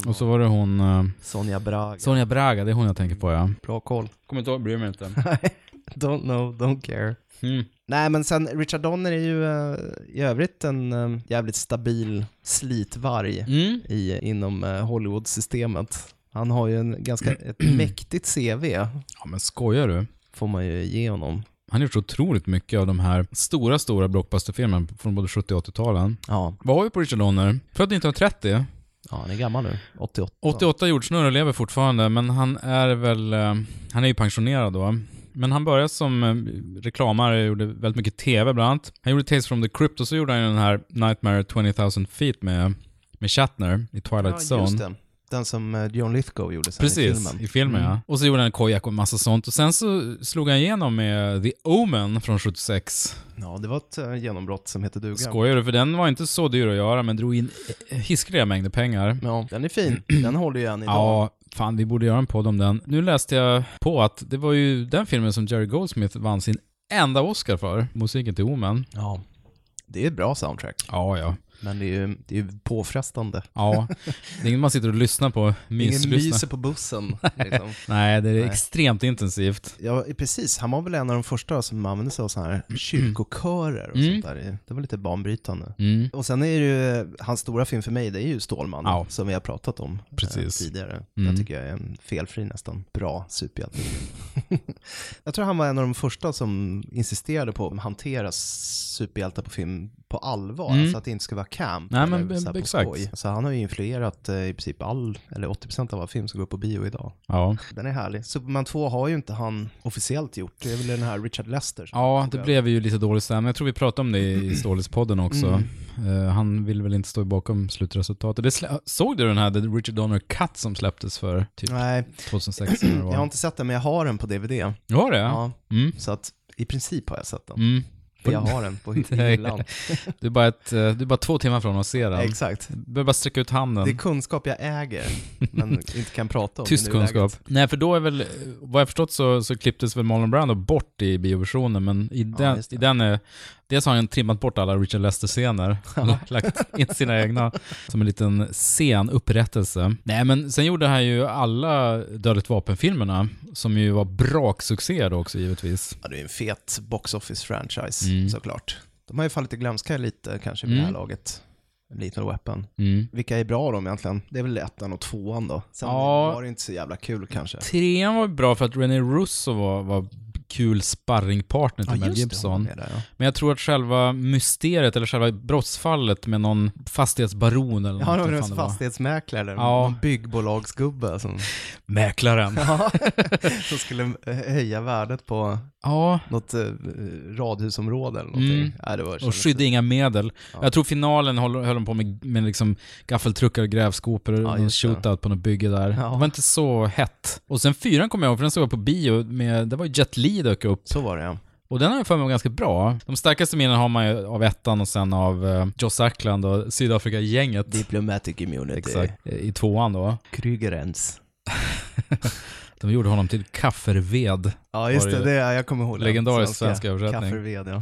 Och så var det hon... eh, Sonja Braga. Sonja Braga, det är hon jag tänker på ja. Bra koll. Kommer inte ihåg, bryr mig inte. don't know, don't care. Mm. Nej, men sen Richard Donner är ju eh, i övrigt en eh, jävligt stabil slitvarg Mm. i, inom uh, Hollywood-systemet. Han har ju en ganska ett mäktigt CV, Ja men skojar du? får man ju ge honom. Han har gjort otroligt mycket av de här stora, stora blockbusterfilmerna från både 70 och 80-talen. Ja, Vad har vi på Richard Donner? Född 1930. ja han är gammal nu, 88. 88 jordsnurr lever fortfarande, men han är väl... Han är ju pensionerad då. Men han började som eh, reklamare, gjorde väldigt mycket TV bland annat. Han gjorde Tales from the Crypt och så gjorde han den här Nightmare 20,000 feet med, med Shatner i Twilight ja, Zone. Den som eh, John Lithgow gjorde sen i Precis, filmen. i filmen Mm. ja. Och så gjorde han Kojak och massa sånt. Och sen så slog han igenom med The Omen från 76. Ja, det var ett eh, genombrott som heter duga. Skojar du? För den var inte så dyr att göra, men drog in hiskeliga mängder pengar. Ja, den är fin. Den håller ju än idag. Ja, fan vi borde göra en podd om den. Nu läste jag på att det var ju den filmen som Jerry Goldsmith vann sin enda Oscar för, musiken till Omen. ja. Det är ett bra soundtrack. Ja, ja. Men det är ju, det är ju påfrestande. Ja, det är inget man sitter och lyssnar på, Ingen myser på bussen. Liksom. Nej, det är Nej. extremt intensivt. Ja, precis. Han var väl en av de första som använde sig av sådana här kyrkokörer och Mm. sånt där. Det var lite banbrytande. Mm. Och sen är det ju, hans stora film för mig, det är ju Stålman, Ja. som vi har pratat om Precis. Eh, tidigare. Mm. Jag tycker jag är en felfri nästan, bra superhjälte. jag tror han var en av de första som insisterade på att hantera superhjältar på film på allvar, Mm. alltså att det inte ska vara camp Nej, eller men så här exakt. skoj. Så han har ju influerat eh, i princip all, eller 80% av all film som går på bio idag. Ja. Den är härlig. Superman 2 har ju inte han officiellt gjort, det är väl den här Richard Lester Ja, det blev ju lite dålig stämning. Jag tror vi pratade om det i Stålis-podden också. Mm. Eh, han vill väl inte stå bakom slutresultatet. Det såg du den här The Richard Donner Cut som släpptes för typ Nej, 2006? eller vad det jag har inte sett den men jag har den på DVD. Du har det? Ja. Mm. Så att i princip har jag sett den. Mm. För jag har den på hyllan. Du är bara, ett, eh, du är bara två timmar från att se den. Exakt. Du behöver bara sträcka ut handen. Det är kunskap jag äger, men inte kan prata om Tyst kunskap. Nej, för då är väl, vad jag förstått så, så klipptes väl Marlon Brando bort i bioversionen, men i den, just det. i den är, dels har han trimmat bort alla Richard Lester-scener, lagt in sina egna, som en liten scen, upprättelse. Nej, men sen gjorde han ju alla Dödligt Vapen-filmerna, som ju var braksuccéer då också givetvis. Ja, det är en fet box office-franchise, Mm. såklart. De har ju fallit i glömska lite kanske vid det här Mm. laget. Lethal Weapon. Mm. Vilka är bra de egentligen? Det är väl ettan och tvåan då. Sen Ja. var det inte så jävla kul kanske. Trean var bra för att René Russo var, var kul sparringpartner till Mel det, Gibson. var med där, ja. Men jag tror att själva mysteriet, eller själva brottsfallet med någon fastighetsbaron eller Ja, något, det det var. fastighetsmäklare, eller Ja. någon byggbolagsgubbe som, Mäklaren. ja, som skulle höja värdet på Ja, något eh, radhusområde eller någonting. Mm. Nej, det var, och skydda inga medel. Ja. Jag tror finalen höll, höll de på med, med liksom gaffeltruckar och grävskopor och Ja, någon det. shootout på något bygge där. Ja. Det var inte så hett. Och sen fyran kommer jag ihåg, för den såg jag på bio, med, det var ju Jet Li dök upp. Så var det ja. Och den har jag för mig var ganska bra. De starkaste minnen har man ju av ettan och sen av uh, Joss Ackland och Sydafrika-gänget. Diplomatic immunity. Exakt. I tvåan då. Krygerens. De gjorde honom till kafferved. Ja, just det, det. Jag kommer ihåg legendarisk svensk översättning. Kafferved, ja.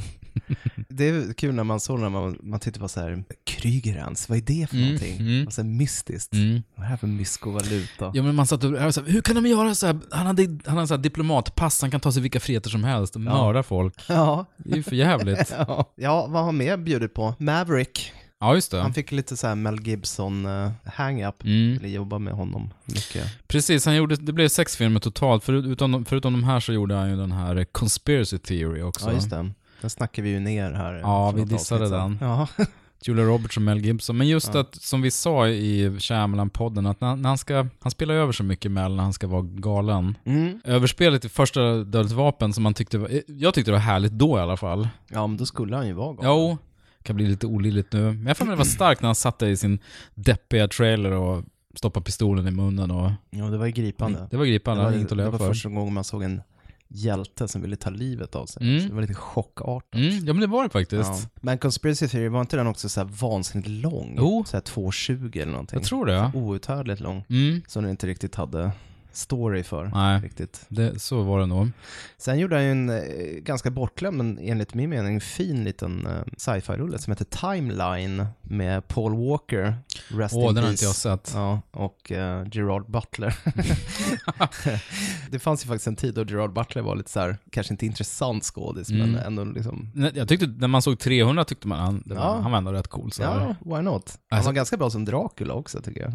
Det är kul när man såg när man, man tittar på så här, Krygerens, vad är det för Mm, någonting? mm. Och så här mystiskt. Mm. Vad är det här för mysko-valuta? Ja men man satt och, så här, hur kan de göra så här? Han hade, han hade så här diplomatpass, han kan ta sig vilka friheter som helst och Ja. mörda folk. Ja. Det är ju för jävligt. ja. Ja, vad har mer bjudit på? Maverick. Ja, just det. Han fick lite så Mel Gibson uh, hang-up. Mm. Eller jobba med honom mycket. Precis, han gjorde, det blev sex filmer totalt. Förutom, förutom de här så gjorde han ju den här Conspiracy Theory också. Ja, just det. Den snackar vi ju ner här. Ja, vi dissade den. Ja. Julia Roberts och Mel Gibson. Men just Ja. att, som vi sa i Shyamalan-podden, att när, när han ska, han spelar över så mycket Mel när han ska vara galen. Mm. Överspelet i första Dödligt vapen som man tyckte var, jag tyckte det var härligt då i alla fall. ja, men då skulle han ju vara galen. Jo, kan bli lite olidligt nu. Men jag får det var starkt när han satt där i sin deppiga trailer och stoppade pistolen i munnen och... Ja, det var ju gripande. Det var gripande, det var, det var för. första gången man såg en hjälte som ville ta livet av sig. Mm. Så det var lite chockartat. Mm, ja men det var det faktiskt. Ja. Men Conspiracy Theory, var inte den också så här vansinnigt lång? Jo. Så här 2.20 eller någonting. Jag tror det. Outhärdligt lång. Mm. Som den inte riktigt hade story för. Nej. Riktigt. Det, så var det nog. Sen gjorde han ju en eh, ganska bortglömd, men enligt min mening fin liten eh, sci-fi-rulle som heter Timeline med Paul Walker, Rest Åh, in den har inte jag sett. Ja, och eh, Gerard Butler. det fanns ju faktiskt en tid då Gerard Butler var lite så här, kanske inte intressant skådis, Mm. men ändå liksom, Jag tyckte, när man såg 300 tyckte man han, var, Ja. han var ändå rätt cool. Så här. ja, why not? Han Alltså- var ganska bra som Dracula också tycker jag.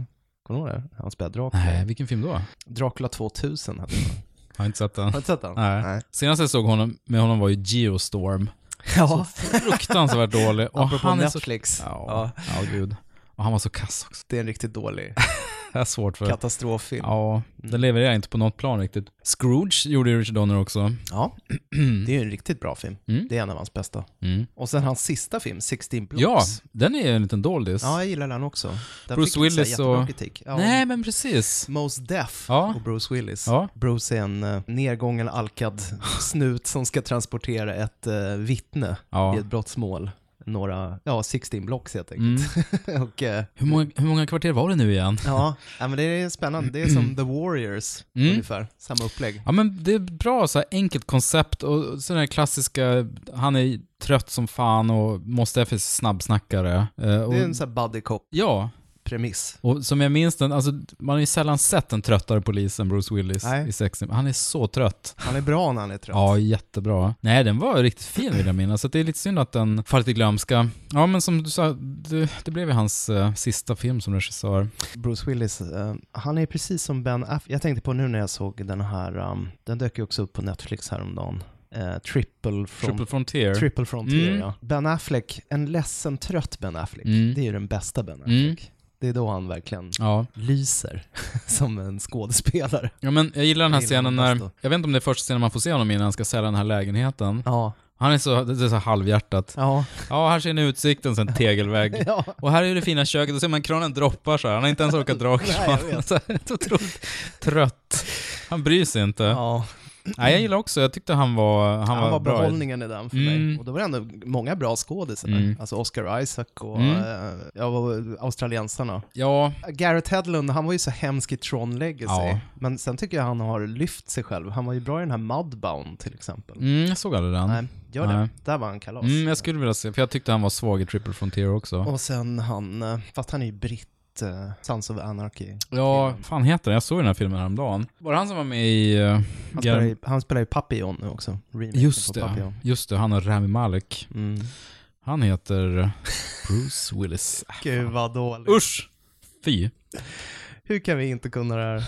Kommer du ihåg det? Han spelade Dracula. Nej, vilken film då? Dracula 2000 hette den. Har inte sett den. Har inte sett den? Nej. Senast jag såg honom, med honom var ju Geostorm. Ja, Fruktansvärt dålig. Och apropå han är så... Netflix. Ja, ja, gud. Och han var så kass också. Det är en riktigt dålig Det är svårt för... katastroffilm. Ja, den levererar inte på något plan riktigt. Scrooge gjorde ju Richard Donner också. Ja, det är ju en riktigt bra film. Mm. Det är en av hans bästa. Mm. Och sen hans sista film, 16 Blocks. Ja, den är en liten doldis. Ja, jag gillar den också. Den Bruce fick inte Willis jättebra och- kritik. Ja, Nej, men precis. Mos Def Ja. och Bruce Willis. Ja. Bruce är en uh, nedgången, alkad snut som ska transportera ett uh, vittne Ja. i ett brottsmål. Några, ja, 16 blocks helt enkelt. Mm. och, eh, Hur, många, hur många kvarter var det nu igen? ja, ja, men det är spännande. Det är som The Warriors, Mm. ungefär. Samma upplägg. Ja men det är bra så här enkelt koncept och sådana här klassiska, han är trött som fan och Mos Def är snabbsnackare. Eh, Det är en sån här buddy cop-premiss. Ja, och som jag minns den, alltså man har ju sällan sett en tröttare polis än Bruce Willis Nej. i Sex Han är så trött. Han är bra när han är trött. Ja, jättebra. Nej, den var riktigt fin vill jag minnas, så det är lite synd att den fallit i glömska. Ja, men som du sa, det, det blev ju hans eh, sista film som regissör. Bruce Willis, eh, han är precis som Ben Affleck. Jag tänkte på nu när jag såg den här, um, den dök ju också upp på Netflix häromdagen. Uh, Triple, from, Triple Frontier. Triple Frontier, Mm. ja. Ben Affleck, en ledsen, trött Ben Affleck. Mm. Det är ju den bästa Ben Mm. Det är då han verkligen Ja. lyser som en skådespelare. ja, men jag gillar den här scenen när, jag vet inte om det är första scenen man får se honom i när han ska sälja den här lägenheten. Ja, Han är så, det är så halvhjärtat. ja, Ja, här ser ni utsikten, sen tegelvägg. ja. Och här är det fina köket, och ser man kranen droppar så här. Han har inte ens orkat dra Nej, kranen. vet. Så här, trött. Han bryr sig inte. ja. Nej, jag gillar också, jag tyckte han var, han, Han, var, bra. behållningen i den för Mm. mig. Och då var det ändå många bra skådisar. Mm. Alltså Oscar Isaac och Mm. eh, ja, australiensarna. Ja, Garrett Hedlund, han var ju så hemsk i Tron Legacy. Ja. Men sen tycker jag han har lyft sig själv. Han var ju bra i den här Mudbound till exempel. mm, jag såg aldrig den. Nej, gör Nej. det. Där var han kalas. Mm, jag skulle vilja se, för jag tyckte han var svag i Triple Frontier också. Och sen han, eh, fast han är ju britt, uh, Sons of Anarchy. Ja, filmen. fan heter den? Jag såg den här filmen häromdagen. Var det han som var med i... Uh, Han spelar, ju, han spelar ju Papillon nu också. Just det, Papillon. just det, han och Rami Malek. Mm. Han heter Bruce Willis. Gud vad dåligt. Usch! Fy. Hur kan vi inte kunna det här?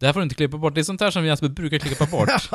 Det här får du inte klippa bort. Det är sånt här som Jesper brukar klippa bort.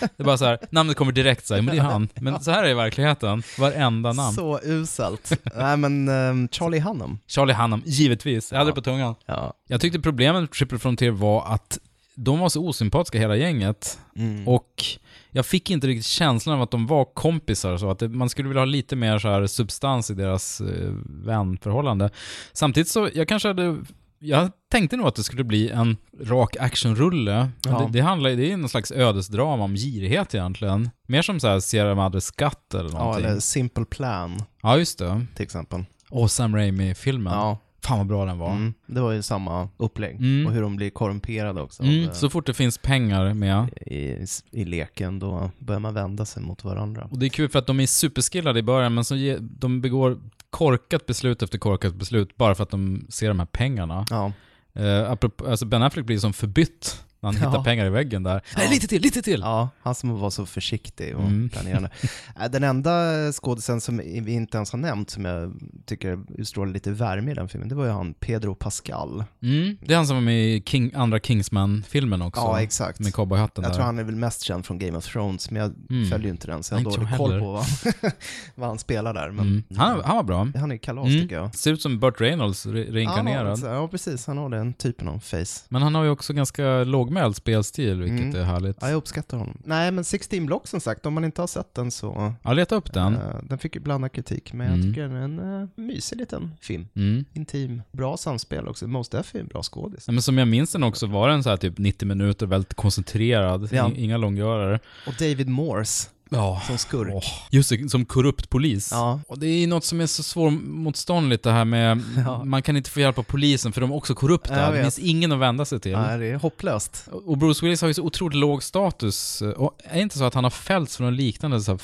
Det är bara så här, namnet kommer direkt så här, men det är han. Men så här är verkligheten. Varenda namn. Så uselt. Nej men ehm, Charlie Hunnam. Charlie Hunnam, givetvis. Jag hade Ja. det på tungan. Ja. Jag tyckte problemet med Triple Frontier var att de var så osympatiska hela gänget. Mm. Och jag fick inte riktigt känslan av att de var kompisar, så att det, man skulle vilja ha lite mer så här substans i deras eh, vänförhållande. Samtidigt så, jag kanske hade, jag tänkte nog att det skulle bli en rak actionrulle. Ja. det, det handlar det är någon slags ödesdrama om girighet egentligen. Mer som så här Sierra Madre skatt eller ja, någonting. Ja, eller Simple Plan just det. till exempel. Och Sam Raimi-filmen. Ja. Fan vad bra den var. Mm. Det var ju samma upplägg. Mm. Och hur de blir korrumperade också. Mm, så fort det finns pengar med. eh, i, I leken, då börjar man vända sig mot varandra. Och det är kul för att de är superskillade i början, men så ge, de begår korkat beslut efter korkat beslut bara för att de ser de här pengarna. Ja, Uh, apropå, alltså Ben Affleck blir som förbytt när han Ja. hittar pengar i väggen där. Nej, lite till, lite till! ja han som var så försiktig och Mm. planerande. Äh, Den enda skådisen som vi inte ens har nämnt, som jag tycker utstrålar lite värme i den filmen, det var ju han Pedro Pascal. Mm. Det är han som var med i King, andra Kingsman-filmen också. Ja, exakt. Med cowboyhatten Jag där. tror han är väl mest känd från Game of Thrones, men jag Mm. följer ju inte den, så jag har dålig jag koll heller. på vad, vad han spelar där. Men Mm. Han, han var bra. han är kalas Mm. tycker jag. Ser ut som Burt Reynolds re- reinkarnerad. Ja, ja, precis. Han har den typen av face. Men han har ju också ganska lågmäld spelstil, vilket Mm. är härligt. Ja, jag uppskattar honom. Nej, men 16 Block som sagt, om man inte har sett den så... Ja, leta upp den. eh, den fick ju blandad kritik, men jag Mm. tycker den är en uh, mysig liten film. Mm. Intim. Bra samspel också. Mos Def är en bra skådis. Ja, Men som jag minns den också var den så här typ 90 minuter, väldigt koncentrerad, Ja. In- inga långgörare. Och David Morse Ja. som skurk. Åh, just det, som korrupt polis. Ja. Och det är något som är så svårmotståndligt det här med, Ja. man kan inte få hjälp av polisen för de är också korrupta. Det finns ingen att vända sig till. Nej, det är hopplöst. Och Bruce Willis har ju så otroligt låg status. Och är det inte så att han har fällts för något liknande, så här,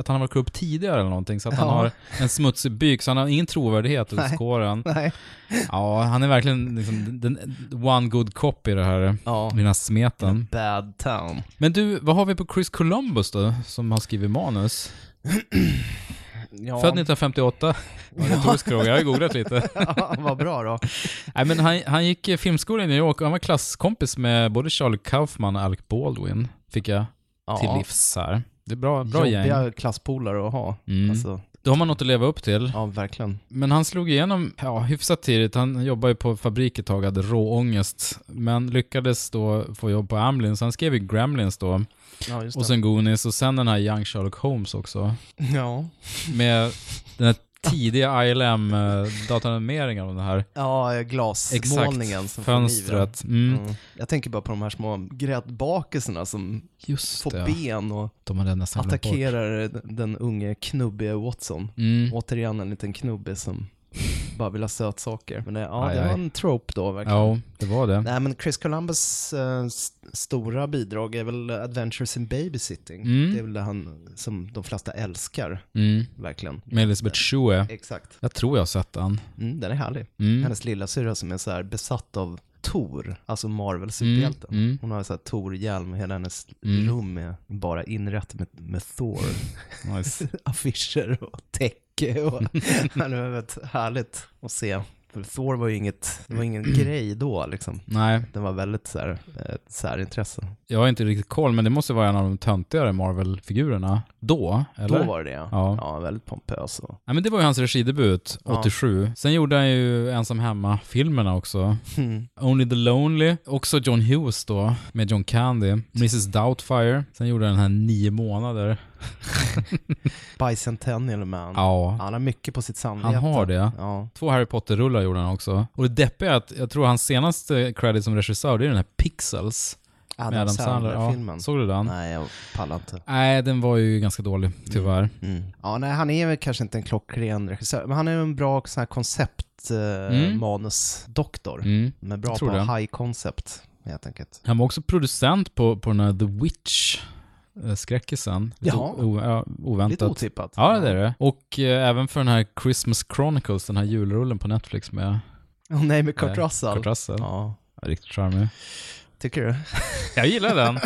att han har varit korrupt tidigare eller någonting, så att han har en smutsig byk, så han har ingen trovärdighet hos kåren. Nej. Ja, han är verkligen liksom den one good cop i det här, Ja. i den här smeten. Bad town. Men du, vad har vi på Chris Columbus då, som har skrivit manus? Ja. Född 1958? Ja, retorisk fråga, jag har googlat lite. ja, vad bra då. Nej men han, han gick eh, filmskola i New York och han var klasskompis med både Charlie Kaufman och Alec Baldwin, fick jag Ja. till livs här. Det är bra, bra gäng. Jobbiga klasspolare att ha. Mm. Alltså, Då har man något att leva upp till. ja, verkligen. Men han slog igenom ja, hyfsat tidigt. Han jobbade ju på fabrik ett tag, hade råångest. Men lyckades då få jobb på Amblin, så han skrev ju Gremlins då. Ja, just Och sen Goonies och sen den här Young Sherlock Holmes också. Ja. Med den här tidiga ILM-dataanimeringen av den här. Ja, Exakt. glasmålningen den. Fönstret. Mm. Mm. Jag tänker bara på de här små gräddbakelserna som Just får det. ben och De attackerar den, den unge knubbiga Watson. Mm. Återigen en liten knubbig som bara vill ha sötsaker. Men det, ja, Aj, det aj. var en trope då verkligen. Ja, det var det. Nej men Chris Columbus s- stora bidrag är väl Adventures in Babysitting. Mm. Det är väl det han som de flesta älskar, Mm. verkligen. Med Elisabeth Shue. Exakt. Jag tror jag har sett den. Mm, den är härlig. Mm. Hennes lilla syra som är så här besatt av Tor, alltså Marvel-superhjälten. Mm, mm. Hon har så här Tor-hjälm och hela hennes Mm. rum är bara inrätt med, med Thor. Nice. Affischer och täcke och Ja, det var väldigt härligt att se. För Thor var ju inget, det var ingen grej då liksom. Nej, Den var väldigt så här, eh, särintresse. jag har inte riktigt koll, men det måste vara en av de töntigare Marvel-figurerna. Då, eller? Då var det ja. Ja. ja. väldigt pompös och... Nej, men det var ju hans regidebut, Ja. 87. Sen gjorde han ju Ensam Hemma-filmerna också. Hmm. Only the Lonely, också John Hughes då, med John Candy. Mrs Doubtfire. Sen gjorde han den här nio månader. Bicentennial Man. Ja. Han har mycket på sitt samvete. Han har det. Ja. Två Harry Potter-rullar gjorde han också. Och det deppiga är att jag tror hans senaste credit som regissör, det är den här Pixels. med Adam, Sandler-filmen. Ja, såg du den? Nej, jag pallar inte. Nej, den var ju ganska dålig, tyvärr. Mm. Ja, nej, han är väl kanske inte en klockren regissör, men han är en bra sån här koncept eh, Mm. Mm. Men bra på det. high concept, helt enkelt. Han var också producent på, på den här The Witch skräckisen. Lite Jaha. ja, oväntat. Lite otippat. Ja, det är det. Och eh, även för den här Christmas Chronicles, den här julrullen på Netflix med Åh nej, med Kurt eh, Russell. Kurt Russell. Ja, Ja, riktigt charmig. tycker du? Jag gillar den.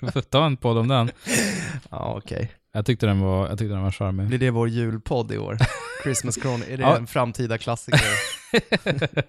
Vi får ta en podd om den. Ja, okej. Jag tyckte den var, jag tyckte den var charmig. Blir det vår julpodd i år? Christmas Chronicle, är det Ja. en framtida klassiker?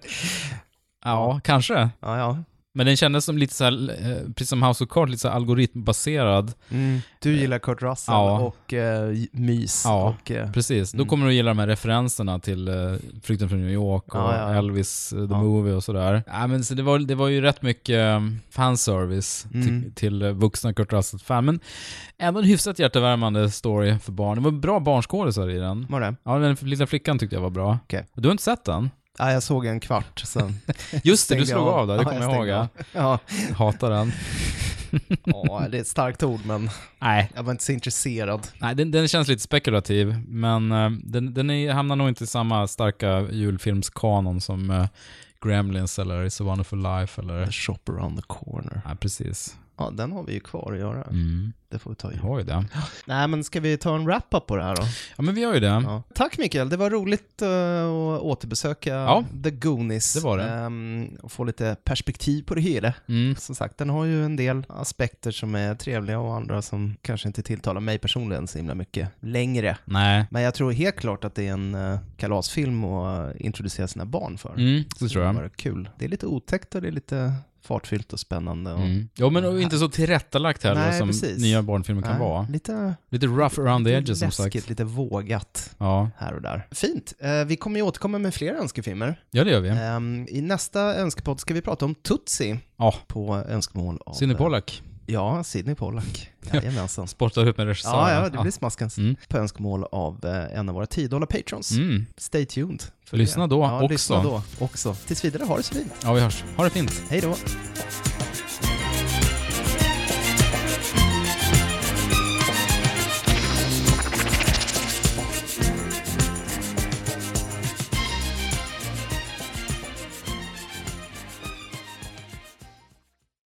Ja, kanske. ja, ja. Men den kändes som lite så här, eh, precis som House of Cards, lite så algoritmbaserad. Mm. Du gillar Kurt Russell Ja. och eh, mys Ja. och... Eh, Precis, då Mm. kommer du gilla de här referenserna till uh, Flykten från New York och Ja. Elvis uh, the. Movie och sådär. Ja, men så det, var, det var ju rätt mycket um, fanservice Mm. till, uh, vuxna Kurt Russell-fan, men ändå en hyfsat hjärtevärmande story för barn. Det var bra barnskådisar i den. var det? Ja, den lilla flickan tyckte jag var bra. Okej. Du har inte sett den? Ja, jag såg en kvart sen. Just det, du slog av det, det Ja, kommer jag ihåg. Ja. Ja. Hatar den. ja, det är ett starkt ord men Nej, jag var inte så intresserad. Nej, den, den känns lite spekulativ, men eh, den, den är, hamnar nog inte i samma starka julfilmskanon som eh, Gremlins eller It's a wonderful life eller... Shop around the corner. Nej, precis. Ja, den har vi ju kvar att göra. Mm. Det får vi ta i. Jag har ju det. Nej, men ska vi ta en wrap-up på det här då? Ja, men vi har ju det. Ja. Tack Mikael, det var roligt uh, att återbesöka Ja. The Goonies. Det var det. Ehm, och få lite perspektiv på det hela. Mm. Som sagt, den har ju en del aspekter som är trevliga och andra som kanske inte tilltalar mig personligen så himla mycket längre. Nej. Men jag tror helt klart att det är en uh, kalasfilm att introducera sina barn för. Mm, det tror Det jag. var kul. Det är lite otäckt och det är lite fartfyllt och spännande. Och, Mm. Jo, men och inte så tillrättalagt heller Nej, som precis. nya barnfilmer kan Nej, vara. Lite, Lite rough around the edges som läskigt, sagt. lite vågat Ja. här och där. Fint. Eh, vi kommer ju återkomma med fler önskefilmer. ja, det gör vi. Ehm, I nästa önskepodd ska vi prata om Tutsi Ja. på önskemål av... Sidney Pollack Ja, Sidney Pollack. Jajamensan. sportar upp med regissören. Ja, ja, det blir smaskens. Mm. På önskemål av eh, en av våra 10 dollar patrons. Mm. Stay tuned. Lyssna det. då ja, också. Lyssna då också. Tills vidare, ha det så fint. Ja, vi hörs. Ha det fint. Hej då.